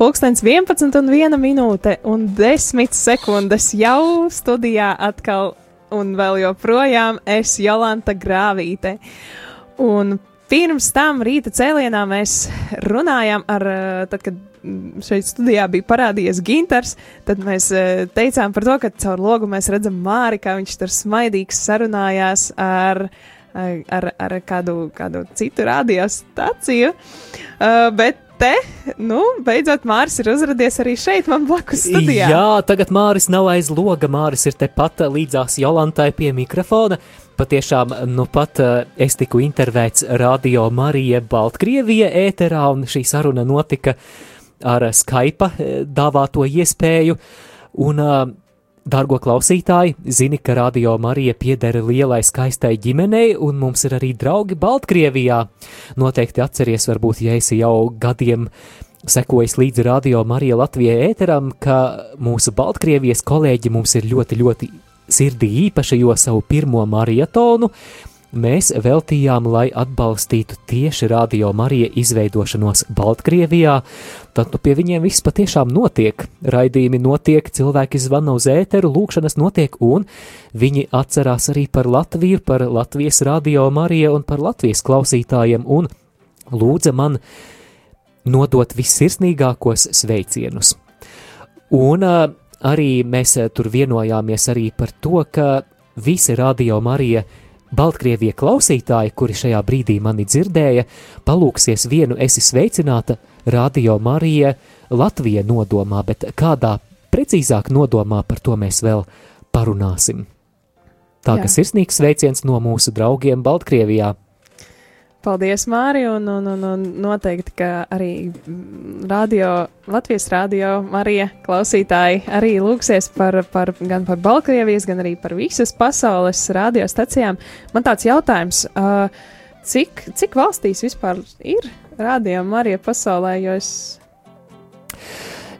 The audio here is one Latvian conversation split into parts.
Pulkstens 11 un 1 minūte un 10 sekundes jau studijā atkal un vēl joprojām es Jolanta Grāvīte. Un pirms tam rīta cēlienā mēs runājām ar, eh, tad, kad šeit studijā bija parādījies Ginters, tad mēs eh, teicām par to, ka caur logu mēs redzam Māri, kā viņš tur smaidīgs sarunājās ar ar, ar kādu, kādu citu radiostaciju. Uh, bet te, nu, beidzot, Māris ir uzrādījies arī šeit, man blakus studijā. Jā, tagad Māris nav aiz loga, Māris ir tepat līdzās Jolantai pie mikrofona. Patiešām, nu pat uh, es tiku intervēts Radio Marija Baltkrievija ēterā, un šī saruna notika ar Skype uh, dāvāto iespēju. Un uh, Dargo klausītāji, zini, ka Radio Marija pieder lielai skaistai ģimenei, un mums ir arī draugi Baltkrievijā. Noteikti atceries, varbūt, ja esi jau gadiem sekojis līdzi Radio Marija Latvijai ēteram, ka mūsu Baltkrievijas kolēģi mums ir ļoti, ļoti sirdī īpaši, jo savu pirmo marietonu mēs veltījām, lai atbalstītu tieši Radio Marija izveidošanos Baltkrievijā, tad nu pie viņiem viss patiešām notiek. Raidījumi notiek, cilvēki zvana uz ēteru, lūkšanas notiek, un viņi atcerās arī par Latviju, par Latvijas Radio Mariju un par Latvijas klausītājiem, un lūdza man nodot vissirsnīgākos sveicienus. Un uh, arī mēs tur vienojāmies arī par to, ka visi Radio Marija Baltkrievie klausītāji, kuri šajā brīdī mani dzirdēja, palūksies vienu esi sveicināta Radio Marija Latvija nodomā, bet kādā precīzāk nodomā par to mēs vēl parunāsim. Tā ka sirsnīgs sveiciens no mūsu draugiem Baltkrievijā. Paldies, Mārija, un, un, un, un noteikti, ka arī radio, Latvijas radio Marija klausītāji arī lūksies par, par, gan par Baltkrievijas, gan arī par visas pasaules radiostacijām. Man tāds jautājums, cik, cik valstīs vispār ir radio Marija pasaulē, jo es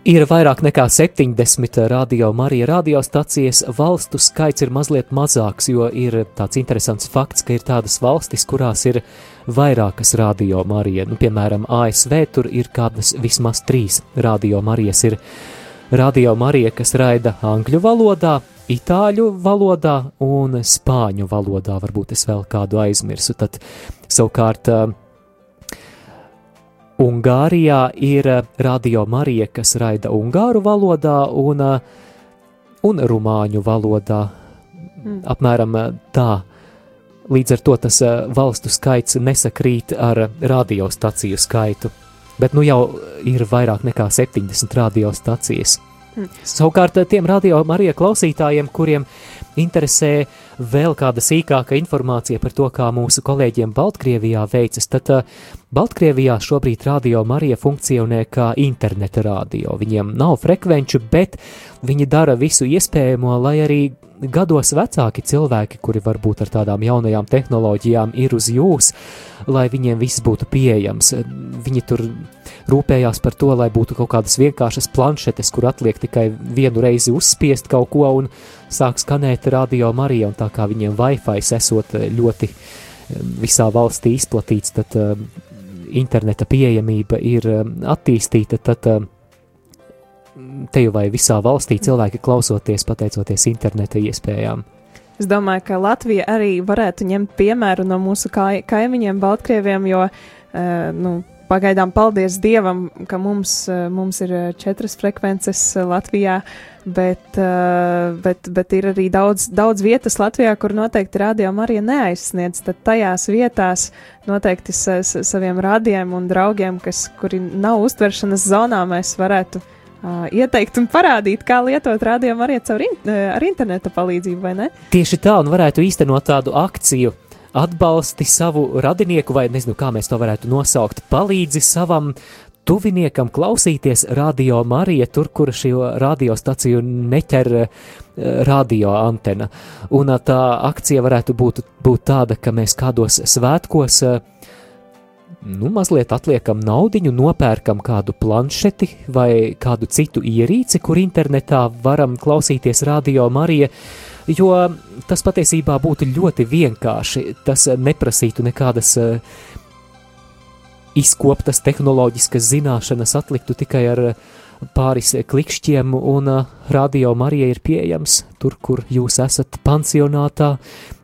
Ir vairāk nekā 70 radio Marija radiostacijas, valstu skaits ir mazliet mazāks, jo ir tāds interesants fakts, ka ir tādas valstis, kurās ir vairākas radio Marija. Nu, piemēram, ASV tur ir kādas vismaz trīs radio Marijas. Ir radio Marija, kas raida angļu valodā, itāļu valodā un spāņu valodā, varbūt es vēl kādu aizmirsu. Tad savukārt Ungārijā ir eh, Radio Marija, kas raida ungāru valodā un, eh, un rumāņu valodā. Mm. Apmēram eh, tā. Līdz ar to tas valstu skaits nesakrīt ar radiostaciju skaitu, bet nu jau ir vairāk nekā 70 radiostacijas. Mm. Savukārt tiem radio Marija klausītājiem, kuriem interesē vēl kāda sīkāka informācija par to, kā mūsu kolēģiem Baltkrievijā veicas, tad uh, Baltkrievijā šobrīd radio Marija funkcionē kā interneta radio. Viņiem nav frekvenču, bet viņi dara visu iespējamo, lai arī gados vecāki cilvēki, kuri varbūt ar tādām jaunajām tehnoloģijām ir uz jūs, lai viņiem viss būtu pieejams. Viņi tur rūpējās par to, lai būtu kaut kādas vienkāršas planšetes, kur atliek tikai vienu reizi uzspiest kaut ko un sāk skanēt radio Marija, un tā kā viņiem Wi-Fi esot ļoti visā valstī izplatīts, tad uh, interneta pieejamība ir um, attīstīta, tad um, te jau vai visā valstī cilvēki klausoties pateicoties interneta iespējām. Es domāju, ka Latvija arī varētu ņemt piemēru no mūsu kai kaimiņiem, Baltkrieviem, jo uh, nu, pagaidām paldies Dievam, ka mums, uh, mums ir četras frekvences Latvijā, bet, bet, bet ir arī daudz, daudz vietas Latvijā, kur noteikti rādījām arī neaizsniedz. Tad tajās vietās noteikti sa saviem rādījiem un draugiem, kas, kuri nav uztveršanas zonā, mēs varētu ieteikt un parādīt, kā lietot rādījumu arī caur in ar interneta palīdzību, vai ne? Tieši tā, un varētu īstenot tādu akciju. Atbalsti savu radinieku, vai nezinu, kā mēs to varētu nosaukt, palīdzi savam tuviniekam klausīties radio Marija, tur, kur šo radiostaciju neķer uh, radio antena. Un uh, tā akcija varētu būt, būt tāda, ka mēs kādos svētkos uh, nu, mazliet atliekam naudiņu, nopērkam kādu planšeti vai kādu citu ierīci, kur internetā varam klausīties radio Marija, jo tas patiesībā būtu ļoti vienkārši. Tas neprasītu nekādas izkoptas tehnoloģiskas zināšanas atliktu tikai ar pāris klikšķiem, un radio Marija ir pieejams tur, kur jūs esat pansionātā,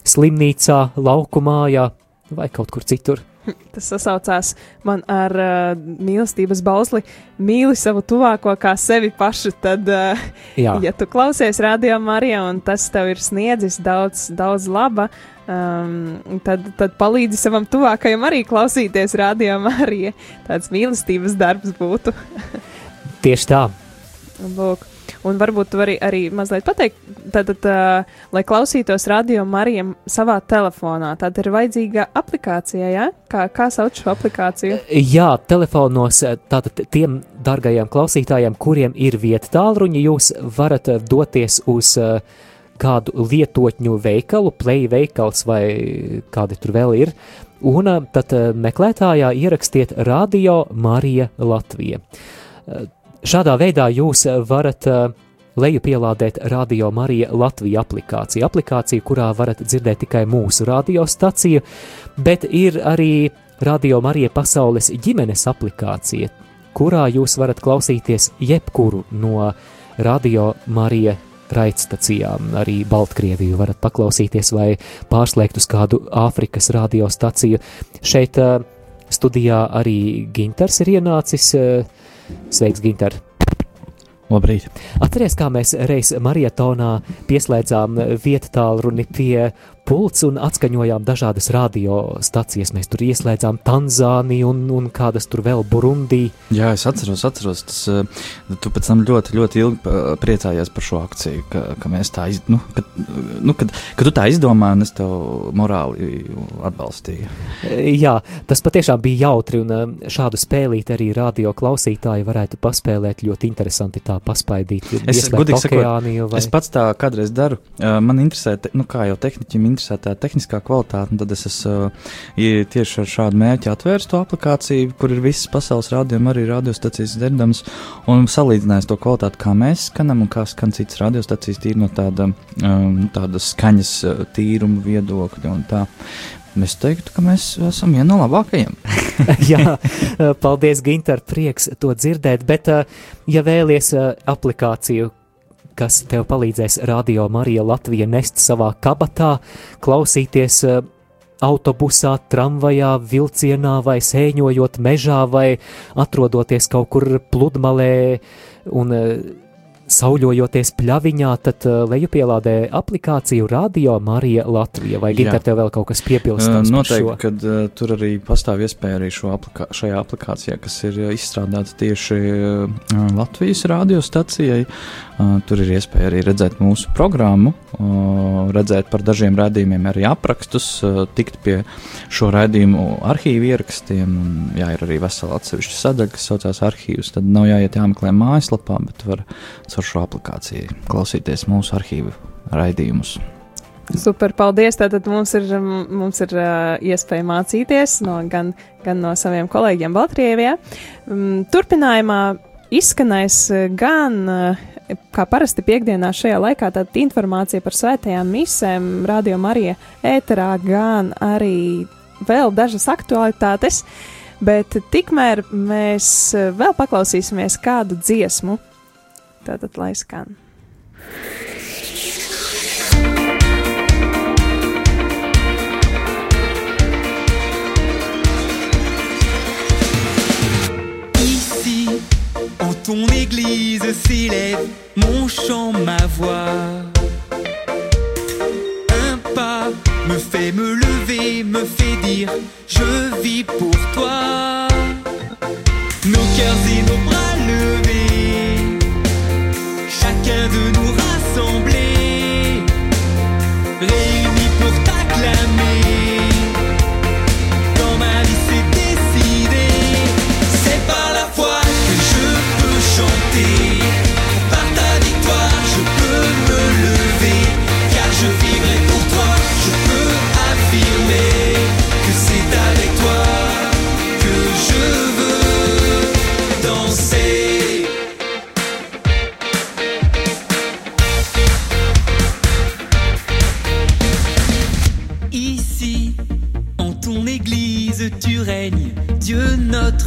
slimnīcā, laukumājā vai kaut kur citur. Tas sasaucās man ar uh, mīlestības bausli. Mīli savu tuvāko kā sevi pašu. Tad, uh, Jā. ja tu klausies radio Marijā un tas tev ir sniedzis daudz, daudz laba, um, tad, tad palīdzi savam tuvākajam arī klausīties radio Marijā. Tāds mīlestības darbs būtu. Tieši tā. Lūk. Un varbūt tu vari arī mazliet pateikt, tad, tad uh, lai klausītos radio Marijam savā telefonā, tad ir vajadzīga aplikācija, ja? Kā, kā sauc šo aplikāciju? Jā, telefonos tātad tiem dargajiem klausītājiem, kuriem ir vieta tālruņi, jūs varat doties uz uh, kādu lietotņu veikalu, play veikals vai kādi tur vēl ir, un tad meklētājā ierakstiet Radio Marija Latvija. Šādā veidā jūs varat uh, lejupielādēt Radio Marija Latvija aplikāciju. Aplikāciju, kurā varat dzirdēt tikai mūsu radiostaciju, bet ir arī Radio Marija pasaules ģimenes aplikācija, kurā jūs varat klausīties jebkuru no Radio Marija raidstacijām. Arī Baltkrieviju varat paklausīties vai pārslēgt uz kādu Āfrikas radiostaciju. Šeit uh, studijā arī Ginters ir ienācis. Uh, Sveiks, Ginter! Labrīt! Atcerieties, kā mēs reiz marietonā pieslēdzām vietu tālruni pie pults un atskaņojām dažādas radiostacijas. Mēs tur ieslēdzām Tanzāniju un, un kādas tur vēl Burundī. Jā, es atceros, atceros. Tas, eh, tu pēc tam ļoti, ļoti ilgi priecājies par šo akciju, ka, ka mēs tā iz, nu, kad, nu, kad, kad tu tā izdomāji, un es tev morāli atbalstīju. Jā, tas patiešām bija jautri, un eh, šādu spēlīti arī radio klausītāji varētu paspēlēt ļoti interesanti tā paspaidīt. Es, godīgi sakot, vai... es pats tā kādreiz daru. Eh, man interesē, te, nu, kā jau tehniķim interesē tā tehniskā kvalitāte, tad es esmu ja tieši ar šādu mērķi atvērs to aplikāciju, kur ir visas pasaules rādījumi, arī radiostacijas dzirdams, un salīdzinājis to kvalitāti, kā mēs skanam un kā skan citas radiostacijas tīri no tāda, um, tāda skaņas tīruma viedokļa un tā. Es teiktu, ka mēs esam viena no labākajiem. Jā, paldies, Ginter, prieks to dzirdēt. Bet, ja vēlies uh, aplikāciju, kas tev palīdzēs Radio Marija Latvija nest savā kabatā, klausīties eh, autobusā, tramvajā, vilcienā vai sēņojot mežā vai atrodoties kaut kur pludmalē un uh, sauļojoties pļaviņā, tad uh, lejupielādē aplikāciju Radio Marija Latvija. Vai Ginter tev vēl kaut kas piebilstams? Noteikti, kad uh, tur arī pastāv iespēja arī šo aplikā šajā aplikācijā, kas ir izstrādāta tieši uh, Latvijas radiostacijai. Uh, tur ir iespēja arī redzēt mūsu programmu, uh, redzēt par dažiem rādījumiem arī aprakstus, uh, tikt pie šo raidījumu arhīvu ierakstiem. Jā, ir arī vesela atsevišķa sadaļa, kas saucās arhīvs. Tad nav jāiet jāmeklē mājaslapā, bet var caur šo aplikāciju klausīties mūsu arhīvu raidījumus. Super, paldies. Tātad mums ir, mums ir uh, iespēja mācīties no, gan, gan no saviem kolēģiem Baltkrievijā. Um, turpinājumā izskanēs gan, uh, kā parasti piekdienā šajā laikā, tad informācija par svētajām misēm Radio Marija ēterā, gan arī vēl dažas aktualitātes. Bet tikmēr mēs vēl paklausīsimies kādu dziesmu, Tātad, lai skan. Ton église s'élève mon chant, ma voix. Un pas me fait me lever, me fait dire je vis pour toi. Nos cœurs et nos bras levés chacun de nous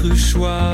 notre choix.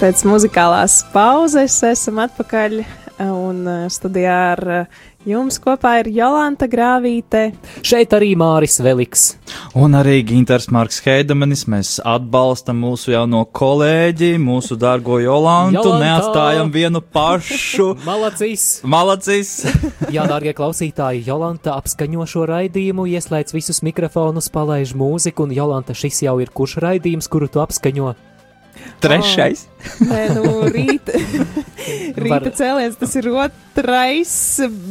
Pēc muzikālās pauzes esam atpakaļ un uh, studijā ar uh, jums kopā ir Jolanta Grāvīte. Šeit arī Māris Veliks. Un arī Ginters Marks Heidemanis. Mēs atbalstam mūsu jauno kolēģi, mūsu dārgo Jolantu. Jolanta! Neatstājam vienu pašu. Malacīs! Malacīs! Jā, dārgie klausītāji, Jolanta apskaņo šo raidījumu, ieslēdz visus mikrofonus, palaiž mūziku, un Jolanta, šis jau ir kurš raidījums, kuru tu apskaņo? Trešais. Nē, nu, rīta, rīta cēliens tas ir otrais,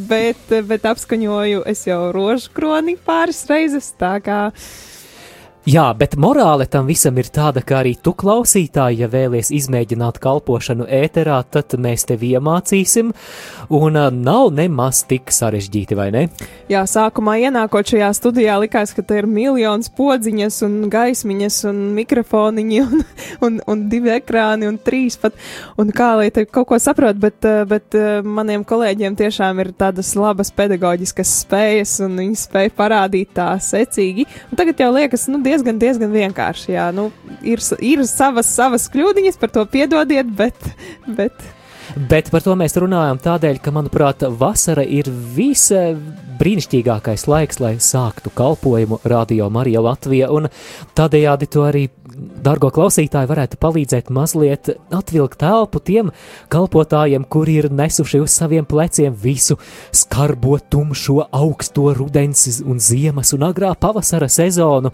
bet, bet apskaņoju es jau rožu kroni pāris reizes, tā kā Jā, bet morāle tam visam ir tāda, ka arī tu klausītāji, ja vēlies izmēģināt kalpošanu ēterā, tad mēs tevi iemācīsim, un ā, nav nemaz tik sarežģīti, vai ne? Jā, sākumā ienākot šajā studijā, likās, ka te ir miljons podziņas, un gaismiņas, un mikrofoniņi, un, un, un divi ekrāni, un trīs pat. Un kā lai te kaut ko saprot, bet, eh, bet eh, maniem kolēģiem tiešām ir tādas labas pedagoģiskas spējas, un viņi spēj parādīt tā secīgi. Un tagad jau liekas, nu, diezgan, diezgan vienkārši. Jā, nu, ir, ir savas, savas kļūdiņas, par to piedodiet, bet. bet Bet par to mēs runājam tādēļ, ka, manuprāt, vasara ir visa brīnišķīgākais laiks, lai sāktu kalpojumu Radio Marija Latvija, un tādējādi to arī, dargo klausītāji, varētu palīdzēt mazliet atvilkt telpu tiem kalpotājiem, kuri ir nesuši uz saviem pleciem visu skarbo, tumšo, augsto rudens un ziemas un agrā pavasara sezonu,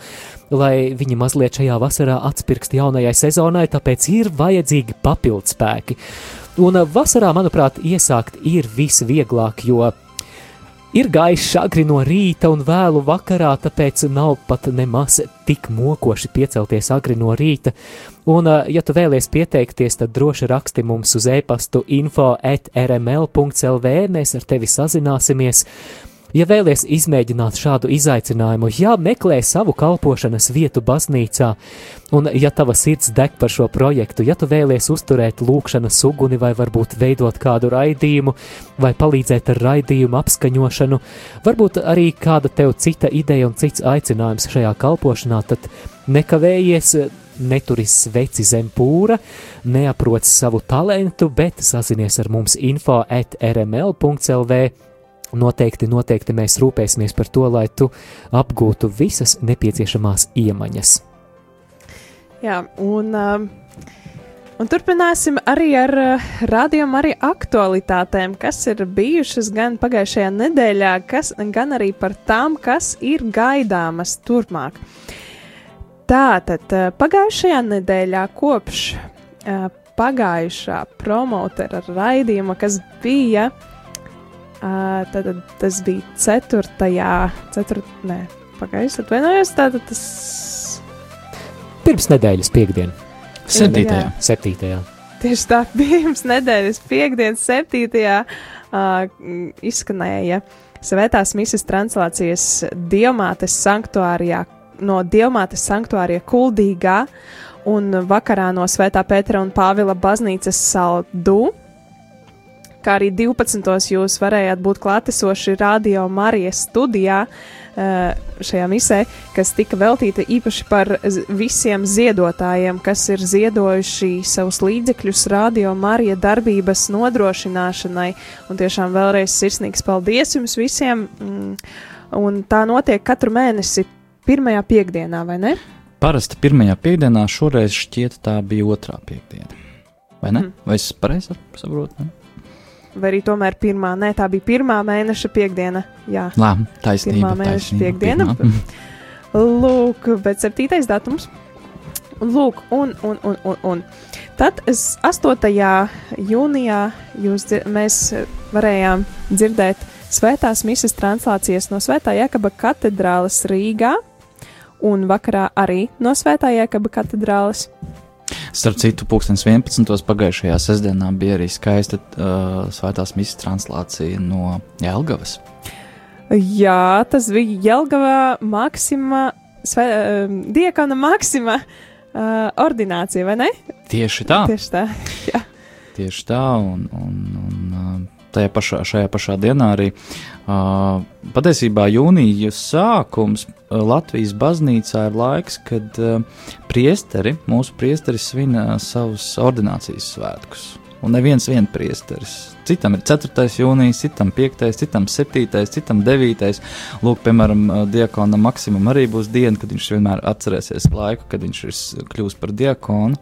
lai viņi mazliet šajā vasarā atspirkst jaunajai sezonai, tāpēc ir vajadzīgi papildspēki. Un vasarā, manuprāt, iesākt ir visvieglāk, jo ir gaišs agri no rīta un vēlu vakarā, tāpēc nav pat nemaz tik mokoši piecelties agri no rīta. Un, ā, ja tu vēlies pieteikties, tad droši raksti mums uz e-pastu info at rml.lv, mēs ar tevi sazināsimies. Ja vēlaties izmēģināt šādu izaicinājumu, ja meklē savu kalpošanas vietu baznīcā, un ja tava sirds deg par šo projektu, ja tu vēlaties uzturēt lūkšanas uguni vai varbūt veidot kādu raidījumu, vai palīdzēt ar raidījumu apskaņošanu, varbūt arī kāda tev cita ideja un cits aicinājums šajā kalpošanā, tad nekavējies neturis sveci zem pūra, neaproc savu talantu, bet sazinies ar mums info at rml.lv. Noteikti, noteikti mēs rūpēsimies par to, lai tu apgūtu visas nepieciešamās iemaņas. Jā, un, um, un turpināsim arī ar uh, rādījumu arī aktualitātēm, kas ir bijušas gan pagājušajā nedēļā, kas, gan arī par tām, kas ir gaidāmas turpmāk. Tātad uh, pagājušajā nedēļā kopš uh, pagājušā promotera raidījuma, kas bija, uh, tad tas bija 4. 4. Nē, pagājušajā atvainojos, tātad tas Pirms nedēļas piekdien, Septītajā. 7. Tieši tā, pirms nedēļas piekdienas, 7. Uh, izskanēja Svētās misijas translācijas Dievmātes sanktuārijā, no Dievmātes sanktuārija Kuldīgā un vakarā no Svētā Pētera un Pāvila baznīcas saldu. Kā arī 12. jūs varējāt būt klātesoši Radio Marijas studijā uh, šajā misē, kas tika veltīta īpaši par visiem ziedotājiem, kas ir ziedojuši savus līdzekļus Radio Marija darbības nodrošināšanai. Un tiešām vēlreiz sirsnīgs paldies jums visiem! Mm, un tā notiek katru mēnesi pirmajā piekdienā, vai ne? Parasti pirmajā piekdienā, šoreiz šķiet, tā bija otrā piekdiena. Vai ne? Mhm. Vai es pareizi saprotu? Vai arī tomēr pirmā? Nē, tā bija pirmā mēneša piekdiena. Jā, Lā, taisnība. Pirmā mēneša taisnība, piekdiena. pirmā. Lūk, bet septītais datums. Lūk, un, un, un, un, un. Tad es 8. jūnijā jūs, mēs varējām dzirdēt svētās misijas translācijas no Svētā Jēkaba katedrāles Rīgā, un vakarā arī no Svētā Jēkaba katedrāles. Starp citu, 2011. pagājušajā sestdienā bija arī skaista uh, svētās misijas translācija no Jelgavas. Jā, tas bija Jelgavā Maksima, svē, uh, Diekona Maksima uh, ordinācija, vai ne? Tieši tā. Tieši tā. Jā. Tieši tā, un, un, un tajā pašā, šajā pašā dienā arī uh, patiesībā jūnijas sākums uh, Latvijas baznīcā ir laiks, kad uh, priesteri, mūsu priesteri svin uh, savus ordinācijas svētkus. Un neviens viens priesteris. Citam ir 4. jūnijas, citam 5., citam 7., citam 9. Lūk, piemēram, uh, diakonam Maksimam arī būs diena, kad viņš vienmēr atcerēsies laiku, kad viņš ir kļūst par diakonu.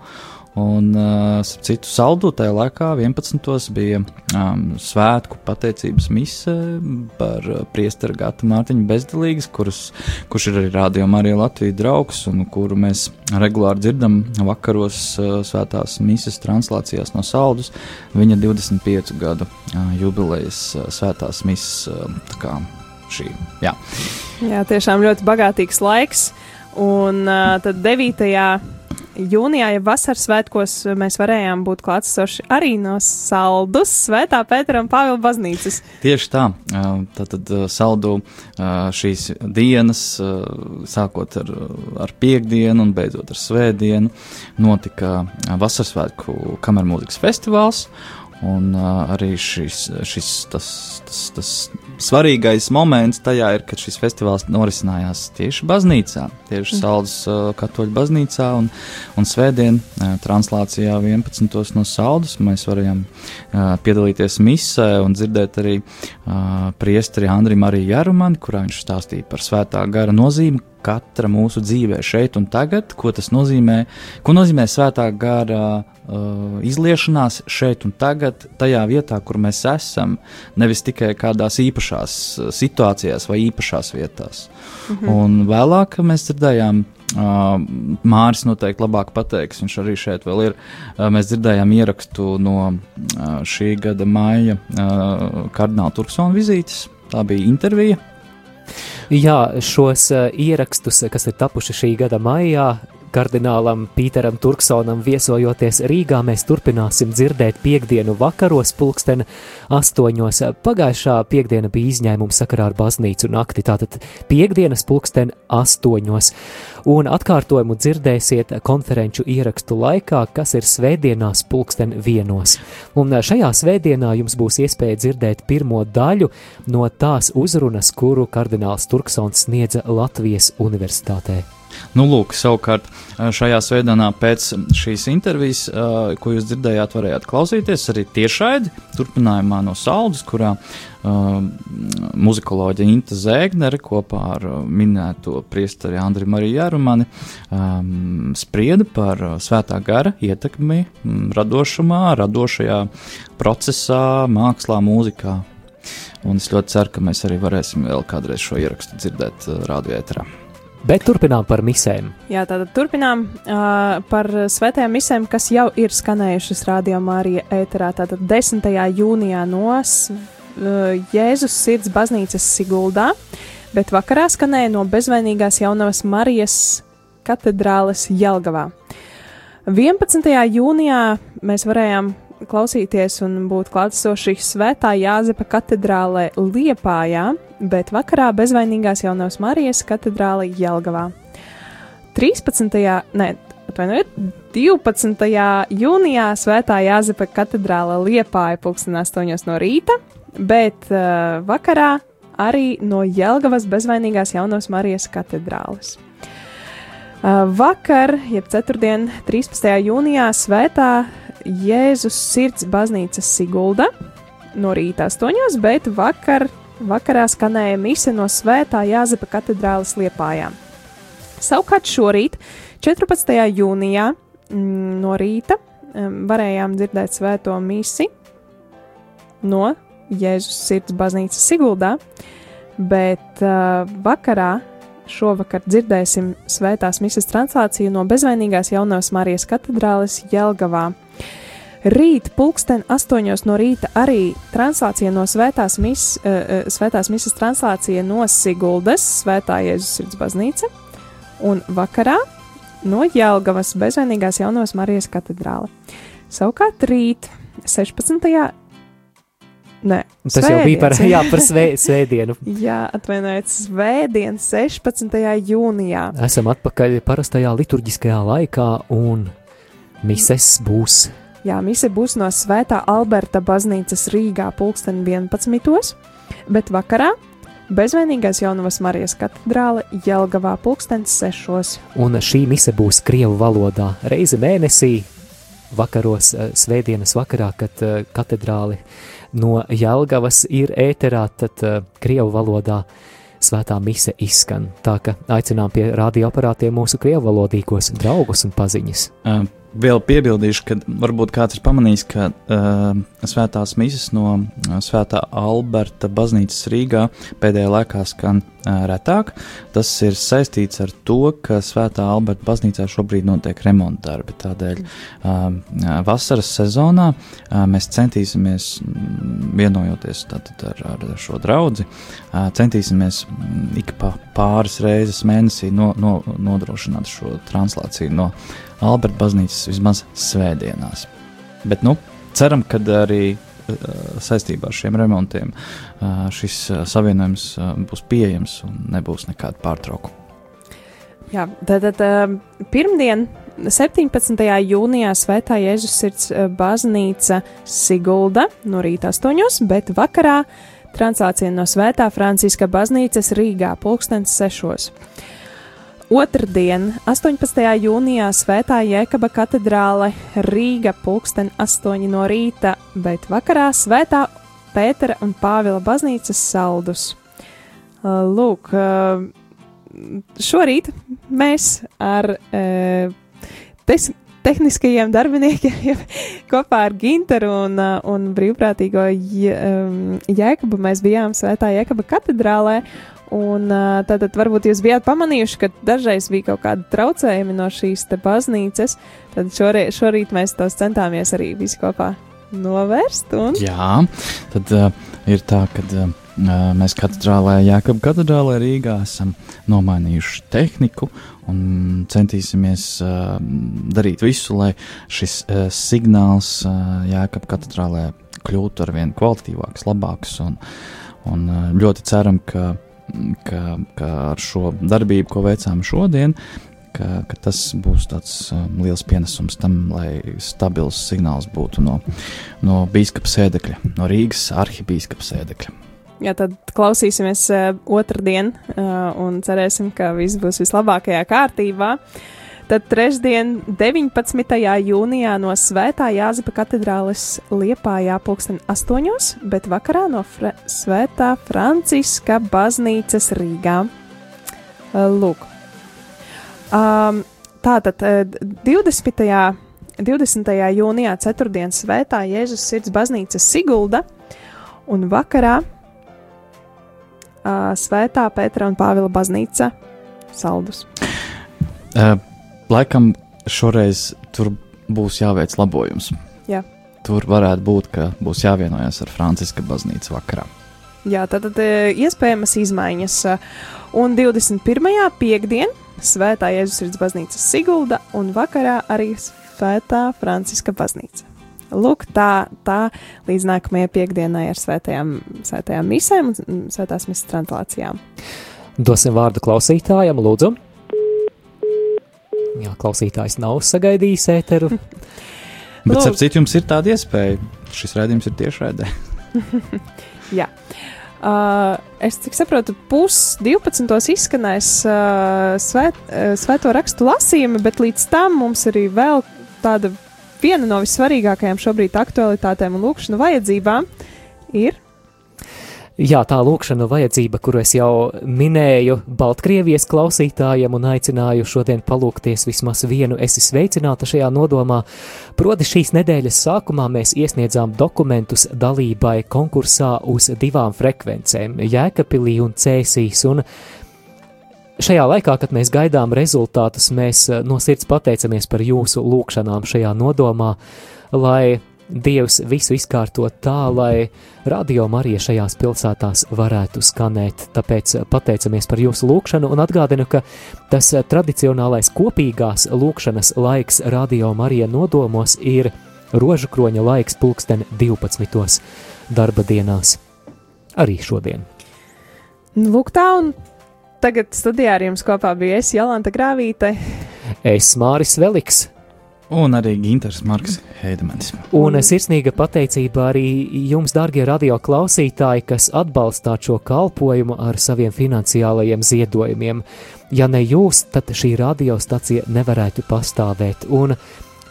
Un uh, citu saldu tajā laikā, 11. bija um, svētku pateicības mise par uh, priesteru Gatu Mārtiņu Bezdalīgas, kurus, kurš ir arī Rādio Marija Latvijas draugs un kuru mēs regulāri dzirdam vakaros uh, svētās mises translācijās no saldus. Viņa 25 gadu uh, jubilejas uh, svētās mises uh, tā kā šī. Jā. Jā, tiešām ļoti bagātīgs laiks. Un uh, tad 9. Jūnijā, ja vasaras svētkos, mēs varējām būt klātsoši arī no Saldus, Svētā Pētera un Pāvila baznīcas. Tieši tā. Tātad saldu šīs dienas, sākot ar, ar piekdienu un beidzot ar svētdienu, notika Vasaras svētku kamermūzikas festivāls. Un uh, arī šis, šis tas, tas, tas svarīgais moments tajā ir, kad šis festivāls norisinājās tieši baznīcā, tieši Saldus uh, katoļu baznīcā. Un, un svētdien uh, translācijā 11. no Saldus mēs varējām uh, piedalīties misē un dzirdēt arī uh, priesteri Andri Mariju Jarumani, kurā viņš stāstīja par svētā gara nozīmi katra mūsu dzīvē šeit un tagad, ko tas nozīmē, ko nozīmē svētā gara uh, izliešanās šeit un tagad, tajā vietā, kur mēs esam, nevis tikai kādās īpašās uh, situācijās vai īpašās vietās. Mhm. Un vēlāk mēs dzirdējām. Uh, Māris noteikti labāk pateiks, viņš arī šeit vēl ir. Uh, mēs dzirdējām ierakstu no uh, šī gada maija uh, kardināla Turksona vizītes. Tā bija intervija Jā, šos uh, ierakstus, kas ir tapuši šī gada maijā, kardinālam Pīteram Turksonam viesojoties Rīgā, mēs turpināsim dzirdēt piekdienu vakaros, pulksten astoņos. Pagājušā piekdiena bija izņēmuma sakarā ar baznīcu nakti, tātad piekdienas pulksten astoņos. Un atkārtojumu dzirdēsiet konferenču ierakstu laikā, kas ir svētdienās pulksten vienos. Un šajā svētdienā jums būs iespēja dzirdēt pirmo daļu no tās uzrunas, kuru kardināls Turksons sniedza Latvijas universitātē. Nu, lūk, savukārt šajā svētdienā pēc šīs intervijas, ko jūs dzirdējāt, varējāt klausīties arī tiešraidi turpinājumā no Saldus, kurā uh, muzikoloģija Inta Zēgnere kopā ar minēto priesteri Andri Mariju Jārumani um, sprieda par svētā gara ietekmi radošumā, radošajā procesā, mākslā, mūzikā. Un es ļoti ceru, ka mēs arī varēsim vēl kādreiz šo ierakstu dzirdēt radio ēterā. Bet turpinām par misēm. Jā, tātad turpinām uh, par svētajām misēm, kas jau ir skanējušas Radio Mārija ēterā. Tātad 10. jūnijā no uh, Jēzus sirds baznīcas Siguldā, bet vakarā skanēja no bezvainīgās jaunavas Marijas katedrāles Jelgavā. 11. jūnijā mēs varējām klausīties un būt klātesoši Svētā Jāzepa katedrālē Liepājā, bet vakarā bezvainīgās jaunās Marijas katedrālē Jelgavā. 13. ne, atvainojiet, 12. jūnijā Svētā Jāzepa katedrāle Liepāja pulksten 8 no rīta, bet uh, vakarā arī no Jelgavas bezvainīgās jaunās Marijas katedrāles. Uh, vakar, jeb ceturtdien, 13. jūnijā, Svētā Jēzus sirds baznīcas Sigulda no rīta 8, bet vakar, vakarā skanēja mise no Svētā Jāzepa katedrāles Liepājā. Savukārt šorīt, 14. jūnijā, mm, no rīta varējām dzirdēt svēto misi no Jēzus sirds baznīcas Siguldā, bet uh, vakarā šovakar dzirdēsim svētās misijas translāciju no bezvainīgās jaunās Marijas katedrāles Jelgavā. Rīt, pulksten astoņos no rīta, arī translācija no svētās, mis, uh, svētās misijas translācija no Siguldas, Svētā Jēzus sirds baznīca, un vakarā no Jelgavas bezvainīgās jaunās Marijas katedrāle. Savukārt rīt, 16. Nē, Tas svētdien. jau bija par, jā, par svē, svētdienu. jā, atvainojiet, svētdien, 16. jūnijā. Esam atpakaļ parastajā liturģiskajā laikā, un mises būs Jā, mise būs no Svētā Alberta baznīcas Rīgā pulksten 11. bet vakarā bezvainīgās jaunavas Marijas katedrāle Jelgavā pulkstens 6. Un šī mise būs Krievu valodā reizi mēnesī, vakaros, eh, svētdienas vakarā, kad eh, katedrāli no Jelgavas ir ēterā, tad eh, Krievu valodā svētā mise izskan. Tā ka aicinām pie radioaparātiem mūsu krievu valodīgos draugus un paziņas. Um Vēl piebildīšu, ka varbūt kāds ir pamanījis, ka uh, svētās misijas no uh, Svētā Alberta baznīcas Rīgā pēdējā laikā skan uh, retāk. Tas ir saistīts ar to, ka Svētā Alberta baznīcā šobrīd notiek remonta darbi. Tādēļ uh, vasaras sezonā uh, mēs centīsimies, vienojoties tātad, ar, ar šo draugu, uh, centīsimies ik pa pāris reizes mēnesī no, no, nodrošināt šo translāciju no Alberta baznīcas vismaz svētdienās. Bet, nu, ceram, ka arī uh, saistībā ar šiem remontiem uh, šis uh, savienojums būs pieejams un nebūs nekāda pārtraukuma. Jā, tad, tad pirmdien, 17. jūnijā, Svētā Jēzus sirds baznīca Sigulda no rīta 8, bet vakarā translācija no Svētā Franciska baznīcas Rīgā pulkstens 6. Otradien, 18. jūnijā, Svētā Jēkaba katedrāle Rīga pulksten 8 no rīta, bet vakarā Svētā Pētera un Pāvila baznīcas saldus. Lūk, šorīt mēs ar tes, tehniskajiem darbiniekiem kopā ar Ginteru un, un brīvprātīgo Jēkabu mēs bijām Svētā Jēkaba katedrālē Un tātad varbūt jūs bijāt pamanījuši, ka dažreiz bija kaut kādi traucējumi no šīs te baznīcas. Tad šorīt, šorīt mēs tos centāmies arī visi kopā novērst. Un... Jā, tad uh, ir tā, ka uh, mēs katedrālē, Jākab katedrālē Rīgā esam nomainījuši tehniku un centīsimies uh, darīt visu, lai šis uh, signāls uh, Jākab katedrālē kļūtu arvien kvalitatīvāks, labāks un, un uh, ļoti ceram, ka ka, ka ar šo darbību, ko veicām šodien, ka, ka tas būs tāds um, liels pienesums tam, lai stabils signāls būtu no, no biskupa sēdekļa, no Rīgas arhibīskapa sēdekļa. Jā, tad klausīsimies uh, otrdien uh, un cerēsim, ka viss būs vislabākajā kārtībā. Tad trešdien, 19. jūnijā no Svētā Jāzepa katedrāles Liepājā pulksten 8, bet vakarā no Fre Svētā Franciska baznīcas Rīgā. Lūk. Um, tātad uh, 20. 20. jūnijā, 4. svētā Jēzus sirds baznīca Sigulda un vakarā uh, svētā Pētera un Pāvila baznīca Saldus. Uh, laikam šoreiz tur būs jāveic labojums. Jā. Tur varētu būt, ka būs jāvienojas ar Franciska baznīcu vakarā. Jā, tad, tad iespējamas izmaiņas. Un 21. piekdien Svētā Jēzus sirds baznīca Sigulda un vakarā arī Svētā Franciska baznīca. Lūk, tā, tā līdz nākamajai piekdienai ar svētajām, svētajām misēm un svētās misijas translācijām. Dosim vārdu klausītājam, lūdzu. Jā, klausītājs nav sagaidījis ēteru. Bet, ap citu, jums ir tāda iespēja. Šis rādījums ir tiešraidē. Jā. Uh, es cik saprotu, pus 12. izskanēs uh, svēt, uh, svēto rakstu lasījumi, bet līdz tam mums arī vēl tāda viena no vissvarīgākajām šobrīd aktualitātēm un lūkšanu vajadzībām ir. Jā, tā lūkšana vajadzība, kuru es jau minēju Baltkrievijas klausītājiem un aicināju šodien palūkties vismaz vienu esi sveicināta šajā nodomā. Proti šīs nedēļas sākumā mēs iesniedzām dokumentus dalībai konkursā uz divām frekvencēm - Jēkabpilī un Cēsīs, un šajā laikā, kad mēs gaidām rezultātus, mēs no sirds pateicamies par jūsu lūkšanām šajā nodomā, lai Dievs visu izkārto tā, lai radio Marija šajās pilsētās varētu skanēt. Tāpēc pateicamies par jūsu lūgšanu un atgādinu, ka tas tradicionālais kopīgās lūgšanas laiks radio Marija nodomos ir rožu kroņa laiks pulksten 12. darba dienās. Arī šodien. Nu, Lūk, tā un tagad studijā ar jums kopā bija es, Jolanta Grāvīte. Es Māris Veliks, Un arī Ginters Marks Heidemanis. Un sirsnīga pateicība arī jums, darbie radio klausītāji, kas atbalstāt šo kalpošanu ar saviem finansiālajiem ziedojumiem. Ja ne jūs, tad šī radiostacija nevarētu pastāvēt. Un,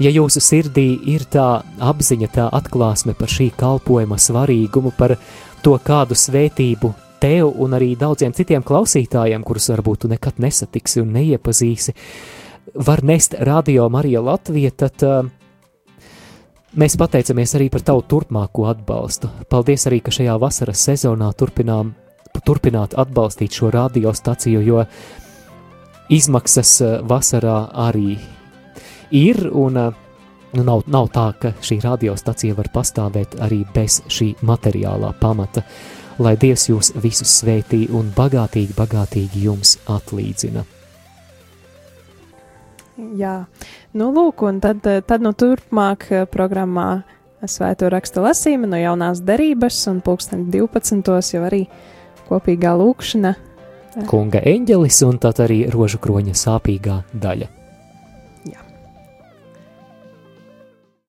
ja jūsu sirdī ir tā apziņa, tā atklāsme par šī kalpošana svarīgumu, par to, kādu svētību tev un arī daudziem citiem klausītājiem, kurus varbūt tu nekad nesatiksi un neiepazīsi, var nest radio Marija Latvija, tad uh, mēs pateicamies arī par tavu turpmāko atbalstu. Paldies arī, ka šajā vasaras sezonā turpinām, turpināt atbalstīt šo radiostaciju, jo izmaksas uh, vasarā arī ir, un uh, nu, nav, nav tā, ka šī radiostacija var pastāvēt arī bez šī materiālā pamata. Lai Dievs jūs visus svētī un bagātīgi, bagātīgi jums atlīdzina. Jā, nu lūk, un tad, tad nu turpmāk eh, programmā svēto rakstu lasījuma no jaunās derības un pulksten 12. jau arī kopīgā lūkšana. Kunga eņģelis un tad arī rožu kroņa sāpīgā daļa.